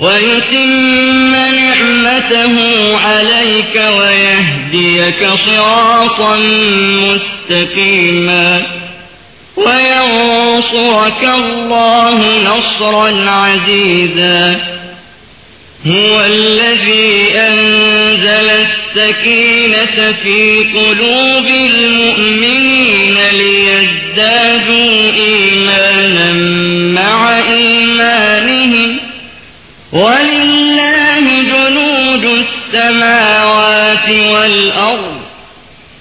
ويتم نعمته عليك ويهديك صراطا مستقيما وينصرك الله نصرا عزيزا هو الذي أنزل السكينة في قلوب المؤمنين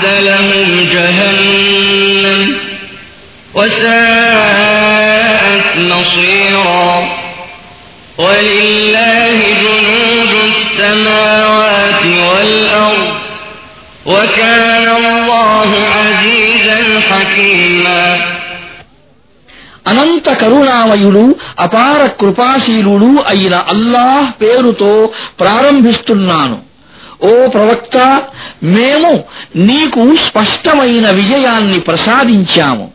وأعد لهم جهنم وساءت مصيرا ولله جنود السماوات والأرض وكان الله عزيزا حكيما అనంత కరుణామయుడు అపార కృపాశీలుడు అయిన అల్లాహ్ పేరుతో ప్రారంభిస్తున్నాను ఓ ప్రవక్త మేము నీకు స్పష్టమైన విజయాన్ని ప్రసాదించాము.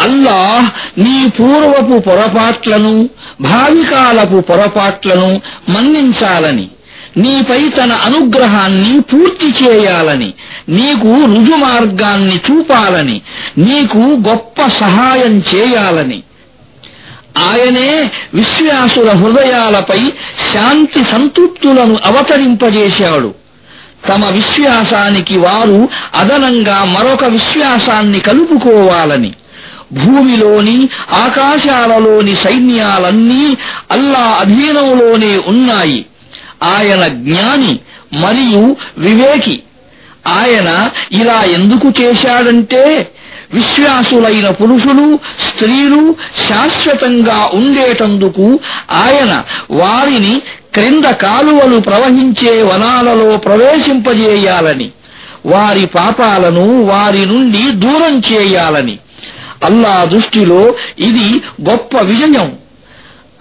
అల్లాహ్ నీ పూర్వపు పొరపాట్లను భావికాలపు పొరపాట్లను మన్నించాలని నీపై తన అనుగ్రహాన్ని పూర్తి చేయాలని నీకు రుజుమార్గాన్ని చూపాలని నీకు గొప్ప సహాయం చేయాలని. ఆయనే విశ్వాసుల హృదయాలపై శాంతి సంతృప్తులను అవతరింపజేశాడు. తమ విశ్వాసానికి వారు అదనంగా మరొక విశ్వాసాన్ని కలుపుకోవాలని. భూమిలోని ఆకాశాలలోని సైన్యాలన్నీ అల్లా అధీనంలోనే ఉన్నాయి. ఆయన జ్ఞాని మరియు వివేకి. ఆయన ఇలా ఎందుకు చేశాడంటే విశ్వాసులైన పురుషులు స్త్రీలు శాశ్వతంగా ఉండేటందుకు ఆయన వారిని క్రింద కాలువలు ప్రవహించే వనాలలో ప్రవేశింపజేయాలని వారి పాపాలను వారి నుండి దూరం చేయాలని. అల్లా దృష్టిలో ఇది గొప్ప విజయం.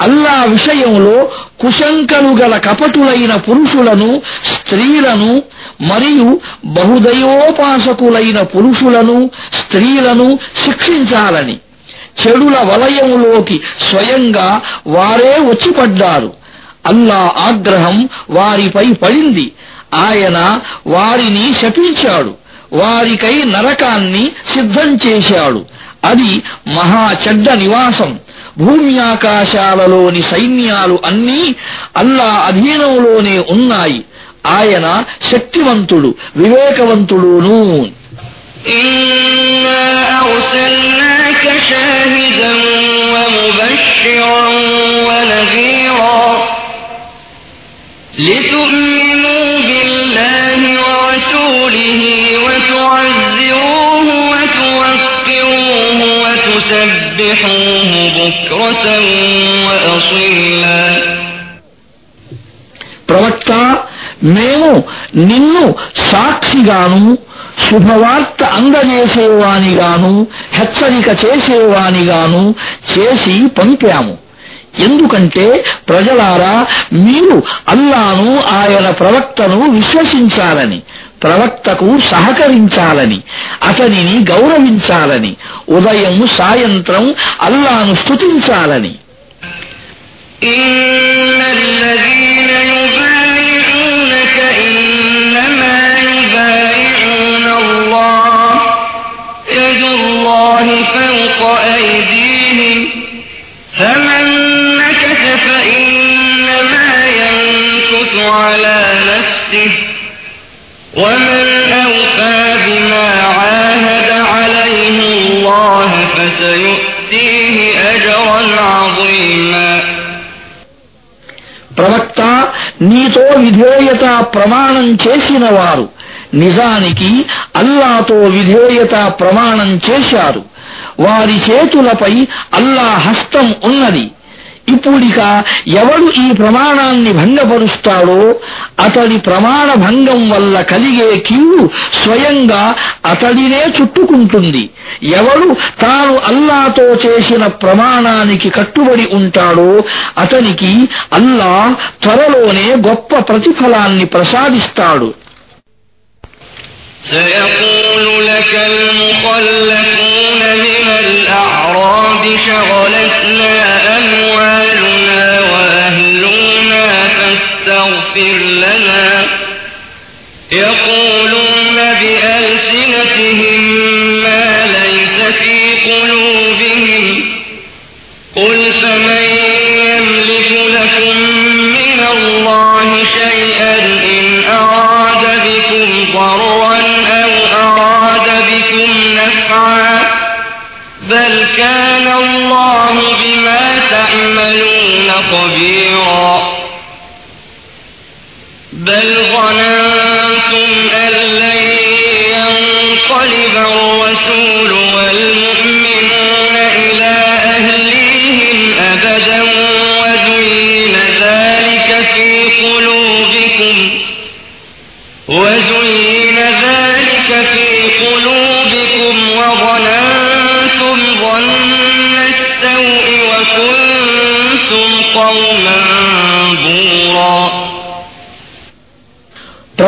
అల్లా విషయంలో కుశంకలు గల కపటులైన పురుషులను స్త్రీలను మరియు బహుదయోపాసకులైన పురుషులను స్త్రీలను శిక్షించాలని చెడుల వలయములోకి స్వయంగా వారే వచ్చిపడ్డారు. అల్లా ఆగ్రహం వారిపై పడింది. ఆయన వారిని శపించాడు. వారికై నరకాన్ని సిద్ధం చేశాడు. అది మహా చెడ్డ నివాసం. భూమి ఆకాశాలలోని సైన్యాలు అన్నీ అల్లా అధీనంలోనే ఉన్నాయి ఆయన శక్తివంతుడు వివేకవంతుడును إنا أرسلناك شاهدا ومبشرا ونذيرا لتؤمنوا بالله ورسوله وتعزروه وتوقروه وتسبحوه بكرة وأصيلا ప్రవక్త మేము నిన్ను సాక్షిగాను శుభవార్త అందజేసేవానిగాను హెచ్చరిక చేసేవానిగాను చేసి పంపాము ఎందుకంటే ప్రజలారా మీరు అల్లాను ఆయన ప్రవక్తను విశ్వసించాలని ప్రవక్తకు సహకరించాలని అతనిని గౌరవించాలని ఉదయం సాయంత్రం అల్లాను స్తుతించాలని إن الذين ومن أوفى بما عاهد عليه الله فسيؤتيه أجرا عظيما ప్రవక్త నీతో విధేయత ప్రమాణం చేసిన వారు నిజానికి అల్లాతో విధేయత ప్రమాణం చేశారు వారి చేతులపై అల్లా హస్తం ఉన్నది ఇప్పుడిక ఎవడు ఈ ప్రమాణాన్ని భంగపరుస్తాడో అతడి ప్రమాణ భంగం వల్ల కలిగే కీడు స్వయంగా అతడినే చుట్టుకుంటుంది ఎవడు తాను అల్లాతో చేసిన ప్రమాణానికి కట్టుబడి ఉంటాడో అతనికి అల్లా త్వరలోనే గొప్ప ప్రతిఫలాన్ని ప్రసాదిస్తాడు سيقول لك المخلفون من الأعراب شغلتنا فاستغفر لنا. يقولون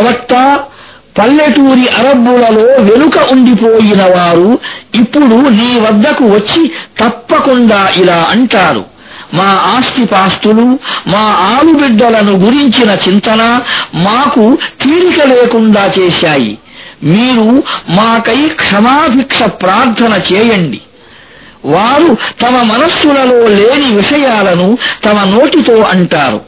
ప్రవక్త పల్లెటూరి అరబ్బులలో వెనుక ఉండిపోయిన వారు ఇప్పుడు నీ వద్దకు వచ్చి తప్పకుండా ఇలా అంటారు. మా ఆస్తిపాస్తులు మా ఆలుబిడ్డలను గురించిన చింతన మాకు తీరిక లేకుండా చేశాయి. మీరు మాకై క్షమాభిక్ష ప్రార్థన చేయండి. వారు తమ మనస్సులలో లేని విషయాలను తమ నోటితో అంటారు.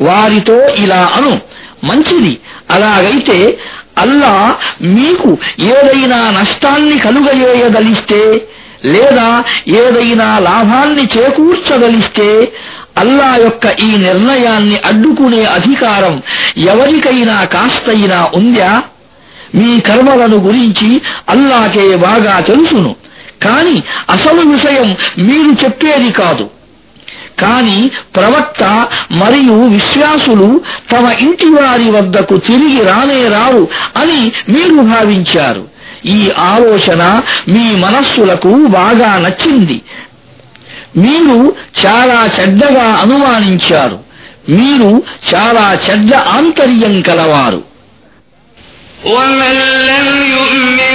వారితో ఇలా అను. మంచిది. అలాగైతే అల్లా మీకు ఏదైనా నష్టాన్ని కలుగజేయదలిస్తే లేదా ఏదైనా లాభాన్ని చేకూర్చదలిస్తే అల్లా యొక్క ఈ నిర్ణయాన్ని అడ్డుకునే అధికారం ఎవరికైనా కాస్తైనా ఉందా? మీ కర్మలను గురించి అల్లాకే బాగా తెలుసును. కాని అసలు విషయం మీరు చెప్పేది కాదు. కాని ప్రవక్త మరియు విశ్వాసులు తమ ఇంటి వారి వద్దకు తిరిగి రానే రావు అని మీరు భావించారు ఈ ఆలోచన మీ మనస్సులకు బాగా నచ్చింది మీరు చాలా చెడ్డగా అనుమానించారు మీరు చాలా చెడ్డ ఆంతర్యం కలవారు ومن لم يؤمن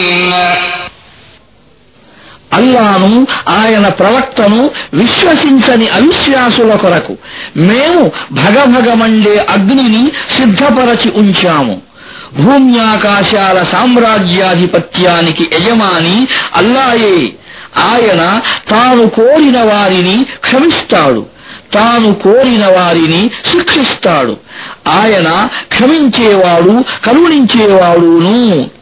అల్లాను ఆయన ప్రవక్తను విశ్వసించని అవిశ్వాసుల కొరకు మేము భగభగమండే అగ్నిని సిద్ధపరచి ఉంచాము. భూమ్యాకాశాల సామ్రాజ్యాధిపత్యానికి యజమాని అల్లాయే. ఆయన తాను కోరిన వారిని క్షమిస్తాడు. తాను కోరిన వారిని శిక్షిస్తాడు. ఆయన క్షమించేవాడు కరుణించేవాడును.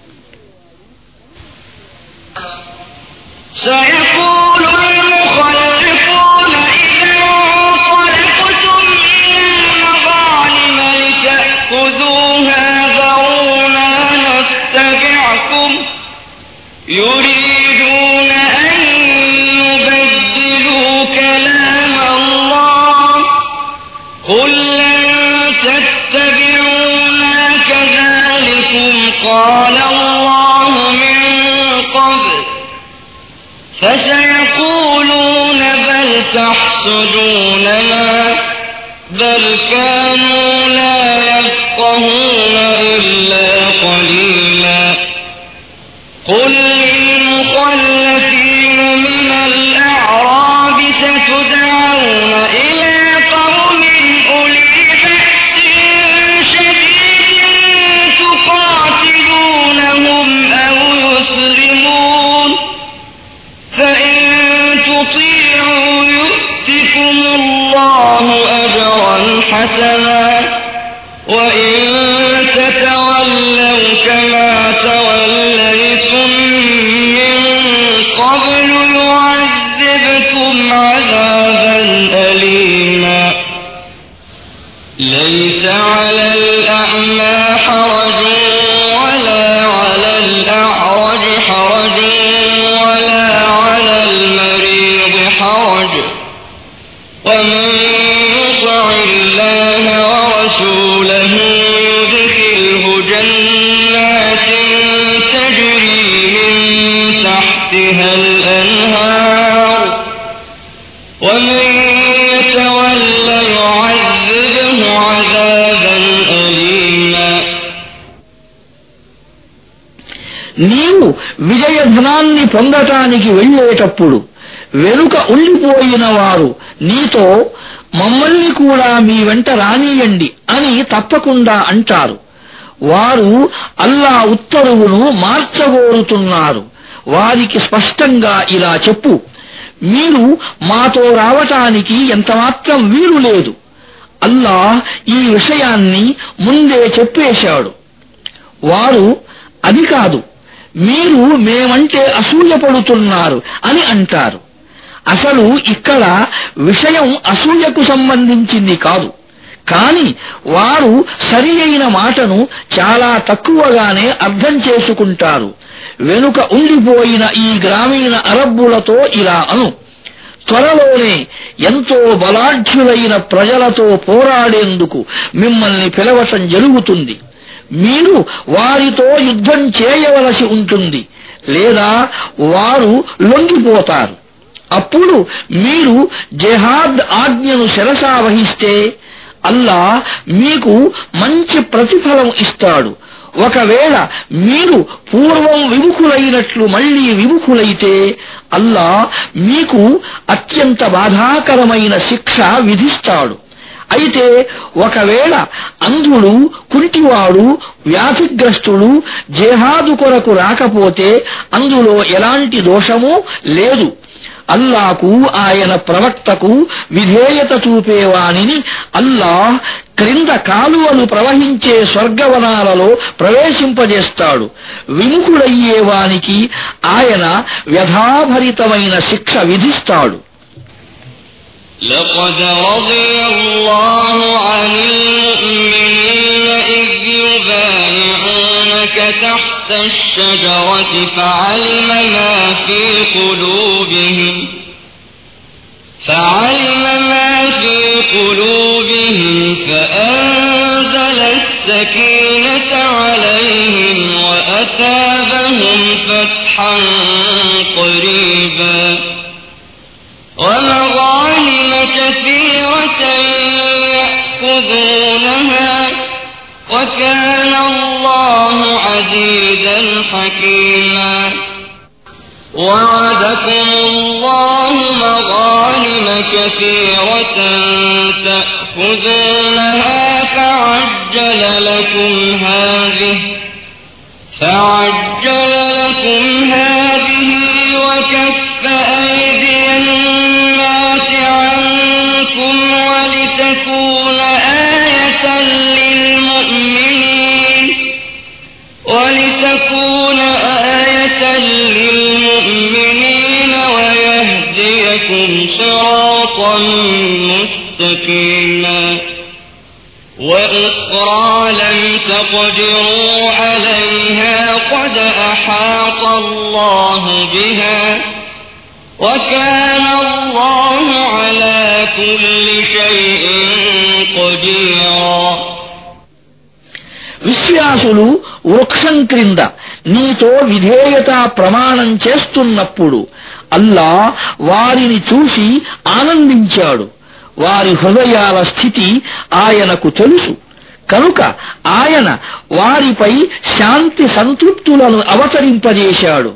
سيقول المخلفون إذا انطلقتم يريدون أن يبدلوا كلام الله قل لن كذلكم قال الله فسيقولون بل تحسدوننا بل كانوا لا ومن يطع الله ورسوله يدخله جنات تجري من تحتها الأنهار ومن يتول يعذبه عذابا أليما నీవు విజయధనాన్ని పొందటానికి వెళ్ళేటప్పుడు వెనుక ఉండిపోయిన వారు. నీతో మమ్మల్ని కూడా మీ వెంట రానియండి అని తప్పకుండా అంటారు. వారు అల్లా ఉత్తర్వును మార్చగోరుతున్నారు వారికి స్పష్టంగా ఇలా చెప్పు. మీరు మాతో రావటానికి ఎంతమాత్రం వీలు లేదు. అల్లా ఈ విషయాన్ని ముందే చెప్పేశాడు. వారు అది కాదు. మీరు మేమంటే అసూయపడుతున్నారు అని అంటారు. అసలు ఇక్కడ విషయం అసూయకు సంబంధించింది కాదు. కాని వారు సరి అయిన మాటను చాలా తక్కువగానే అర్థం చేసుకుంటారు. వెనుక ఉండిపోయిన ఈ గ్రామీణ అరబ్బులతో ఇలా అను. త్వరలోనే ఎంతో బలాఢ్యులైన ప్రజలతో పోరాడేందుకు మిమ్మల్ని పిలవటం జరుగుతుంది. మీరు వారితో యుద్ధం చేయవలసి ఉంటుంది. లేదా వారు లొంగిపోతారు. అప్పుడు మీరు జెహాద్ ఆజ్ఞను శిరసా వహిస్తే అల్లా మీకు మంచి ప్రతిఫలం ఇస్తాడు. ఒకవేళ మీరు పూర్వం విముఖులైనట్లు మళ్ళీ విముఖులైతే అల్లా మీకు అత్యంత బాధాకరమైన శిక్ష విధిస్తాడు. అయితే ఒకవేళ అంధుడు కుంటివాడు వ్యాధిగ్రస్తుడు జేహాదు కొరకు రాకపోతే అందులో ఎలాంటి దోషమూ లేదు. అల్లాకు ఆయన ప్రవక్తకు విధేయత చూపేవానిని అల్లాహ్ క్రింద కాలువలు ప్రవహించే స్వర్గవనాలలో ప్రవేశింపజేస్తాడు విముఖుడయ్యేవానికి ఆయన వ్యధాభరితమైన శిక్ష విధిస్తాడు لقد رضي الله عن المؤمنين إذ يبايعونك تحت الشجرة فعلم ما في قلوبهم فعلم ما في قلوبهم فأنزل السكينة عليهم وأتابهم فتحا قريبا. ومغانم كثيرة يأخذونها وكان الله عزيزا حكيما وعدكم الله مغانم كثيرة تأخذونها فعجل لكم هذه فعجل مستقيما وأخرى لم تقدروا عليها قد أحاط الله بها وكان الله على كل شيء قديرا విశ్వాసులు వృక్షం క్రింద నీతో విధేయత ప్రమాణం చేస్తున్నప్పుడు అల్లా వారిని చూసి ఆనందించాడు వారి హృదయాల స్థితి ఆయనకు తెలుసు. కనుక ఆయన వారిపై శాంతి సంతృప్తులను అవతరింపజేశాడు.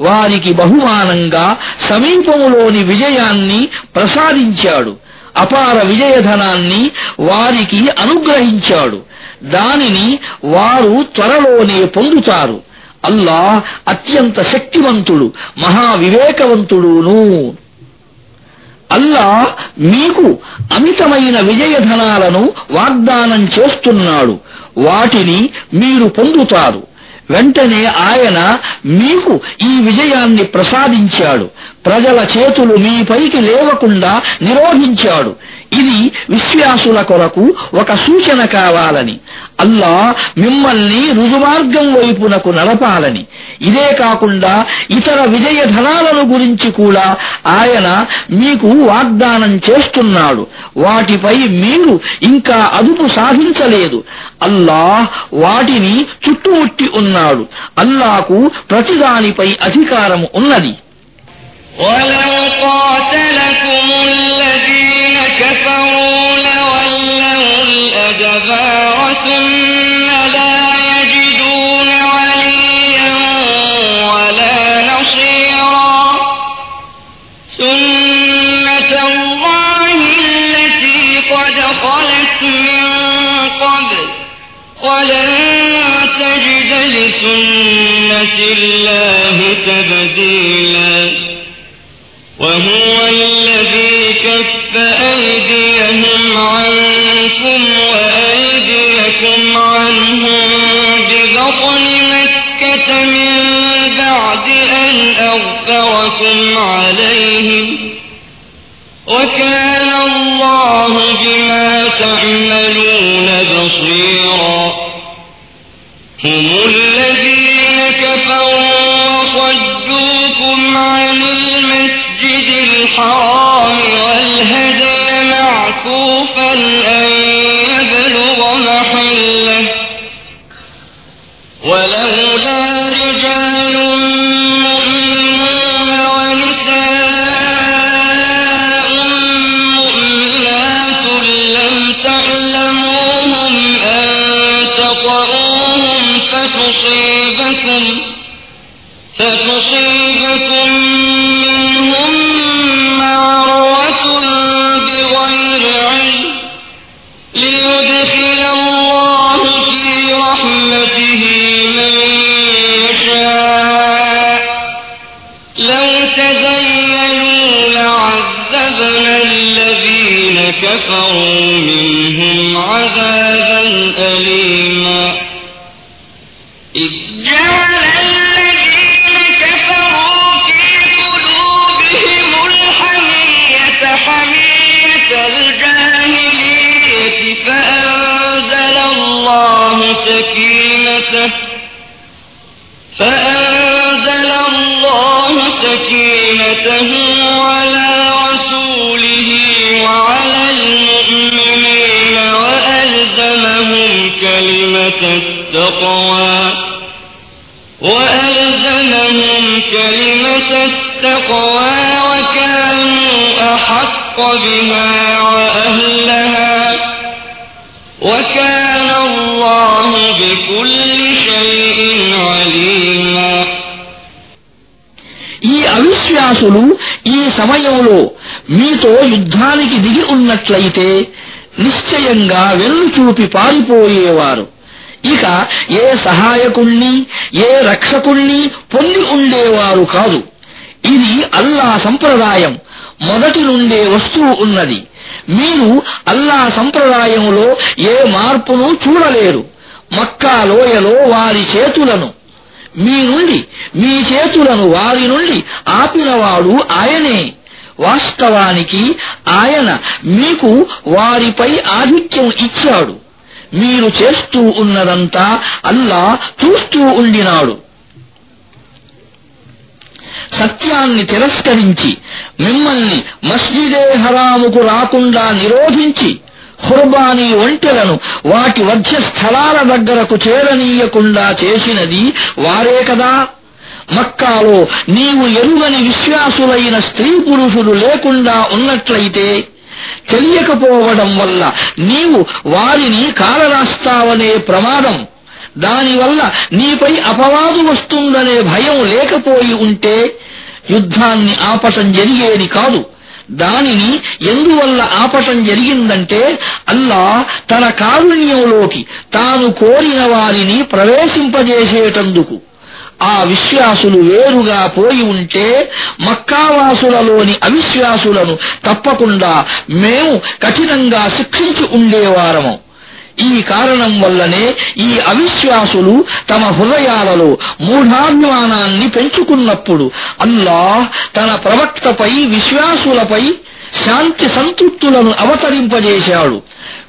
వారికి బహుమానంగా సమీపములోని విజయాన్ని ప్రసాదించాడు. అపార విజయధనాన్ని వారికి అనుగ్రహించాడు. దానిని వారు త్వరలోనే పొందుతారు. అల్లాహ్ అత్యంత శక్తివంతుడు మహావివేకవంతుడును. అల్లా మీకు అమితమైన విజయధనాలను వాగ్దానం చేస్తున్నాడు. వాటిని మీరు పొందుతారు. వెంటనే ఆయన మీకు ఈ విజయాన్ని ప్రసాదించాడు. ప్రజల చేతులు మీపైకి లేవకుండా నిరోధించాడు. ఇది విశ్వాసుల కొరకు ఒక సూచన కావాలని అల్లా మిమ్మల్ని రుజుమార్గం వైపునకు నడపాలని ఇదే కాకుండా ఇతర విజయధనాలను గురించి కూడా ఆయన మీకు వాగ్దానం చేస్తున్నాడు వాటిపై మీరు ఇంకా అదుపు సాధించలేదు అల్లాహ్ వాటిని చుట్టుముట్టి ఉన్నాడు అల్లాకు ప్రతిదానిపై అధికారం ఉన్నది ولو قاتلكم الله تبديلا. وهو الذي كف أيديهم أغفركم عليهم. وكان الله بما تعملون بصيرا. هم الذين كفروا وصدوكم عن المسجد الحرام والهدي معكوفا أن فتصيبكم فتصيبكم سكينته على التقوى. విశ్వాసులు ఈ సమయంలో మీతో యుద్ధానికి దిగి ఉన్నట్లయితే నిశ్చయంగా వెన్ను చూపి పారిపోయేవారు. ఇక ఏ సహాయకుణ్ణి ఏ రక్షకుణ్ణి పొంది ఉండేవారు కాదు. ఇది అల్లా సంప్రదాయం. మొదటి నుండే వస్తూ ఉన్నది. మీరు అల్లా సంప్రదాయంలో ఏ మార్పును చూడలేరు. మక్కా లోయలో వారి చేతులను మీ నుండి మీ చేతులను వారి నుండి ఆపినవాడు ఆయనే. వాస్తవానికి ఆయన మీకు వారిపై ఆధిక్యం ఇచ్చాడు. మీరు చేస్తూ ఉన్నదంతా అల్లా చూస్తూ ఉండినాడు. సత్యాన్ని తిరస్కరించి మిమ్మల్ని మస్జిదే హరాముకు రాకుండా నిరోధించి ఖుర్బానీ ఒంటెలను వాటి మధ్య స్థలాల దగ్గరకు చేరనీయకుండా చేసినది వారే కదా. మక్కాలో నీవు ఎరుగని విశ్వాసులైన స్త్రీ పురుషులు లేకుండా ఉన్నట్లయితే తెలియకపోవడం వల్ల నీవు వారిని కాలరాస్తావనే ప్రమాదం. దానివల్ల నీపై అపవాదు వస్తుందనే భయం లేకపోయి ఉంటే యుద్ధాన్ని ఆపటం జరిగేది కాదు. దానిని ఎందువల్ల ఆపటం జరిగిందంటే అల్లా తన కారుణ్యంలోకి తాను కోరిన వారిని ప్రవేశింపజేసేటందుకు. ఆ విశ్వాసులు వేరుగా పోయి ఉంటే మక్కావాసులలోని అవిశ్వాసులను తప్పకుండా మేము కఠినంగా శిక్షించి ఉండేవారము. ఈ కారణం వల్లనే ఈ అవిశ్వాసులు తమ హృదయాలలో మూఢాభిమానాన్ని పెంచుకున్నప్పుడు అల్లాహ్ తన ప్రవక్తపై విశ్వాసులపై శాంతి సంతృప్తులను అవతరింపజేశాడు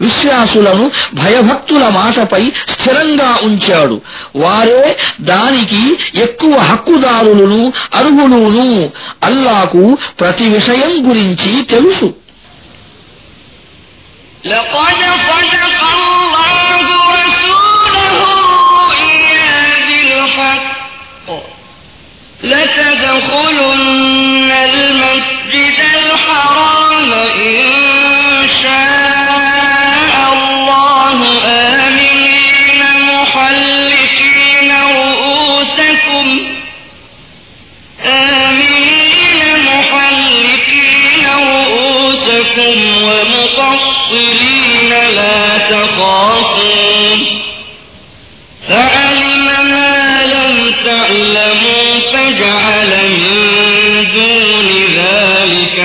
విశ్వాసులను భయభక్తుల మాటపై స్థిరంగా ఉంచాడు వారే దానికి ఎక్కువ హక్కుదారులను అర్హులును అల్లాకు ప్రతి విషయం గురించి తెలుసు لقد صدق لتدخلن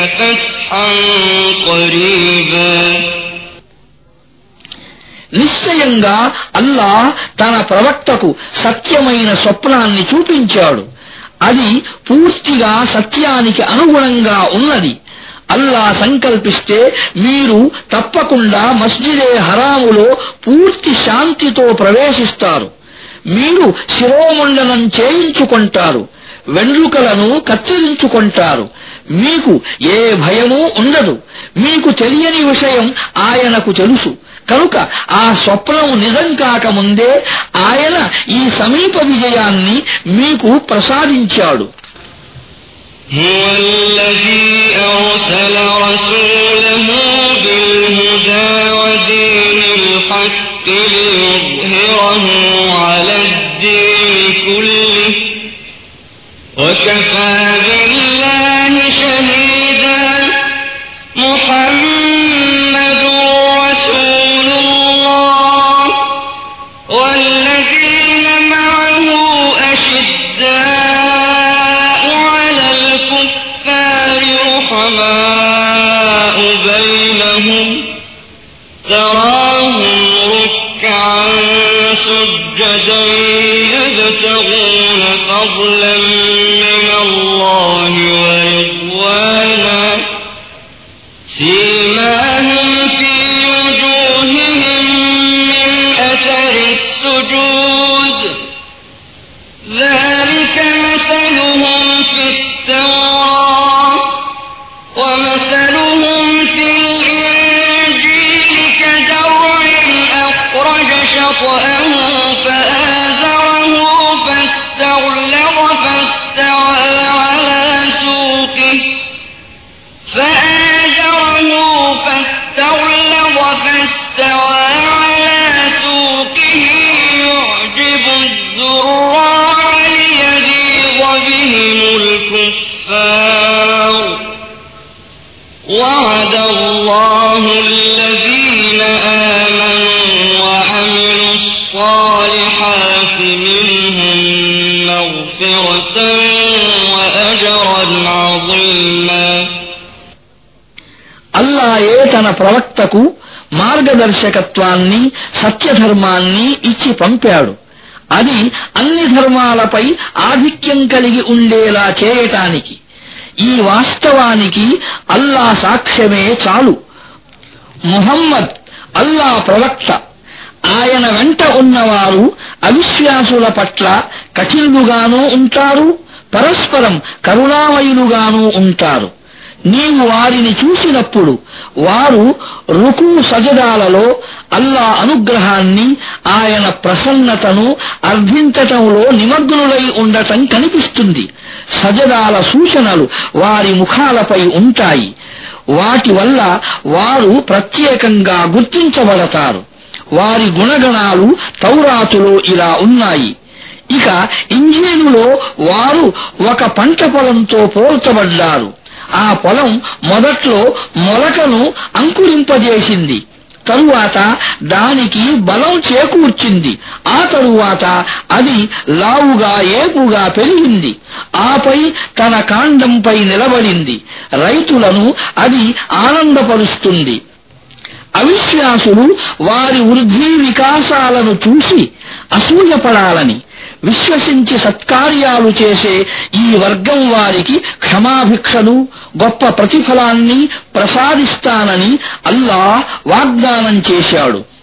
فتحا قريبا నిశ్చయంగా అల్లా తన ప్రవక్తకు సత్యమైన స్వప్నాన్ని చూపించాడు అది పూర్తిగా సత్యానికి అనుగుణంగా ఉన్నది అల్లా సంకల్పిస్తే మీరు తప్పకుండా మస్జిదే హరాములో పూర్తి శాంతితో ప్రవేశిస్తారు మీరు శిరోముండనం చేయించుకుంటారు వెండ్రుకలను కత్తిరించుకుంటారు మీకు ఏ భయమూ ఉండదు మీకు తెలియని విషయం ఆయనకు తెలుసు కనుక ఆ స్వప్నం నిజం కాకముందే ఆయన ఈ సమీప విజయాన్ని మీకు ప్రసాదించాడు هو الذي أرسل رسوله بالهدى ودين الحق ليظهره Let తన ప్రవక్తకు మార్గదర్శకత్వాన్ని సత్యధర్మాన్ని ఇచ్చి పంపాడు. అది అన్ని ధర్మాలపై ఆధిక్యం కలిగి ఉండేలా చేయటానికి. ఈ వాస్తవానికి అల్లా సాక్ష్యమే చాలు. ముహమ్మద్ అల్లా ప్రవక్త. ఆయన వెంట ఉన్నవారు అవిశ్వాసుల పట్ల కఠినులుగానూ ఉంటారు పరస్పరం కరుణామయులుగానూ ఉంటారు. నీవు వారిని చూసినప్పుడు వారు రుకు సజదాలలో అల్లా అనుగ్రహాన్ని ఆయన ప్రసన్నతను అర్థించటంలో నిమగ్నులై ఉండటం కనిపిస్తుంది. సజదాల సూచనలు వారి ముఖాలపై ఉంటాయి. వాటి వల్ల వారు ప్రత్యేకంగా గుర్తించబడతారు. వారి గుణగణాలు తౌరాతులో ఇలా ఉన్నాయి. ఇక ఇంజనీరులో వారు ఒక పంట పొలంతో పోల్చబడ్డారు. ఆ పొలం మొదట్లో మొలకను అంకురింపజేసింది. తరువాత దానికి బలం చేకూర్చింది. ఆ తరువాత అది లావుగా ఏపుగా పెరిగింది. ఆపై తన కాండంపై నిలబడింది. రైతులను అది ఆనందపరుస్తుంది. అవిశ్వాసులు వారి వృద్ధి వికాసాలను చూసి అసూయపడాలని విశ్వసించి సత్కార్యాలు చేసే ఈ వర్గం వారికి క్షమాభిక్షలు గొప్ప ప్రతిఫలాన్ని ప్రసాదిస్తానని అల్లా వాగ్దానం చేశాడు.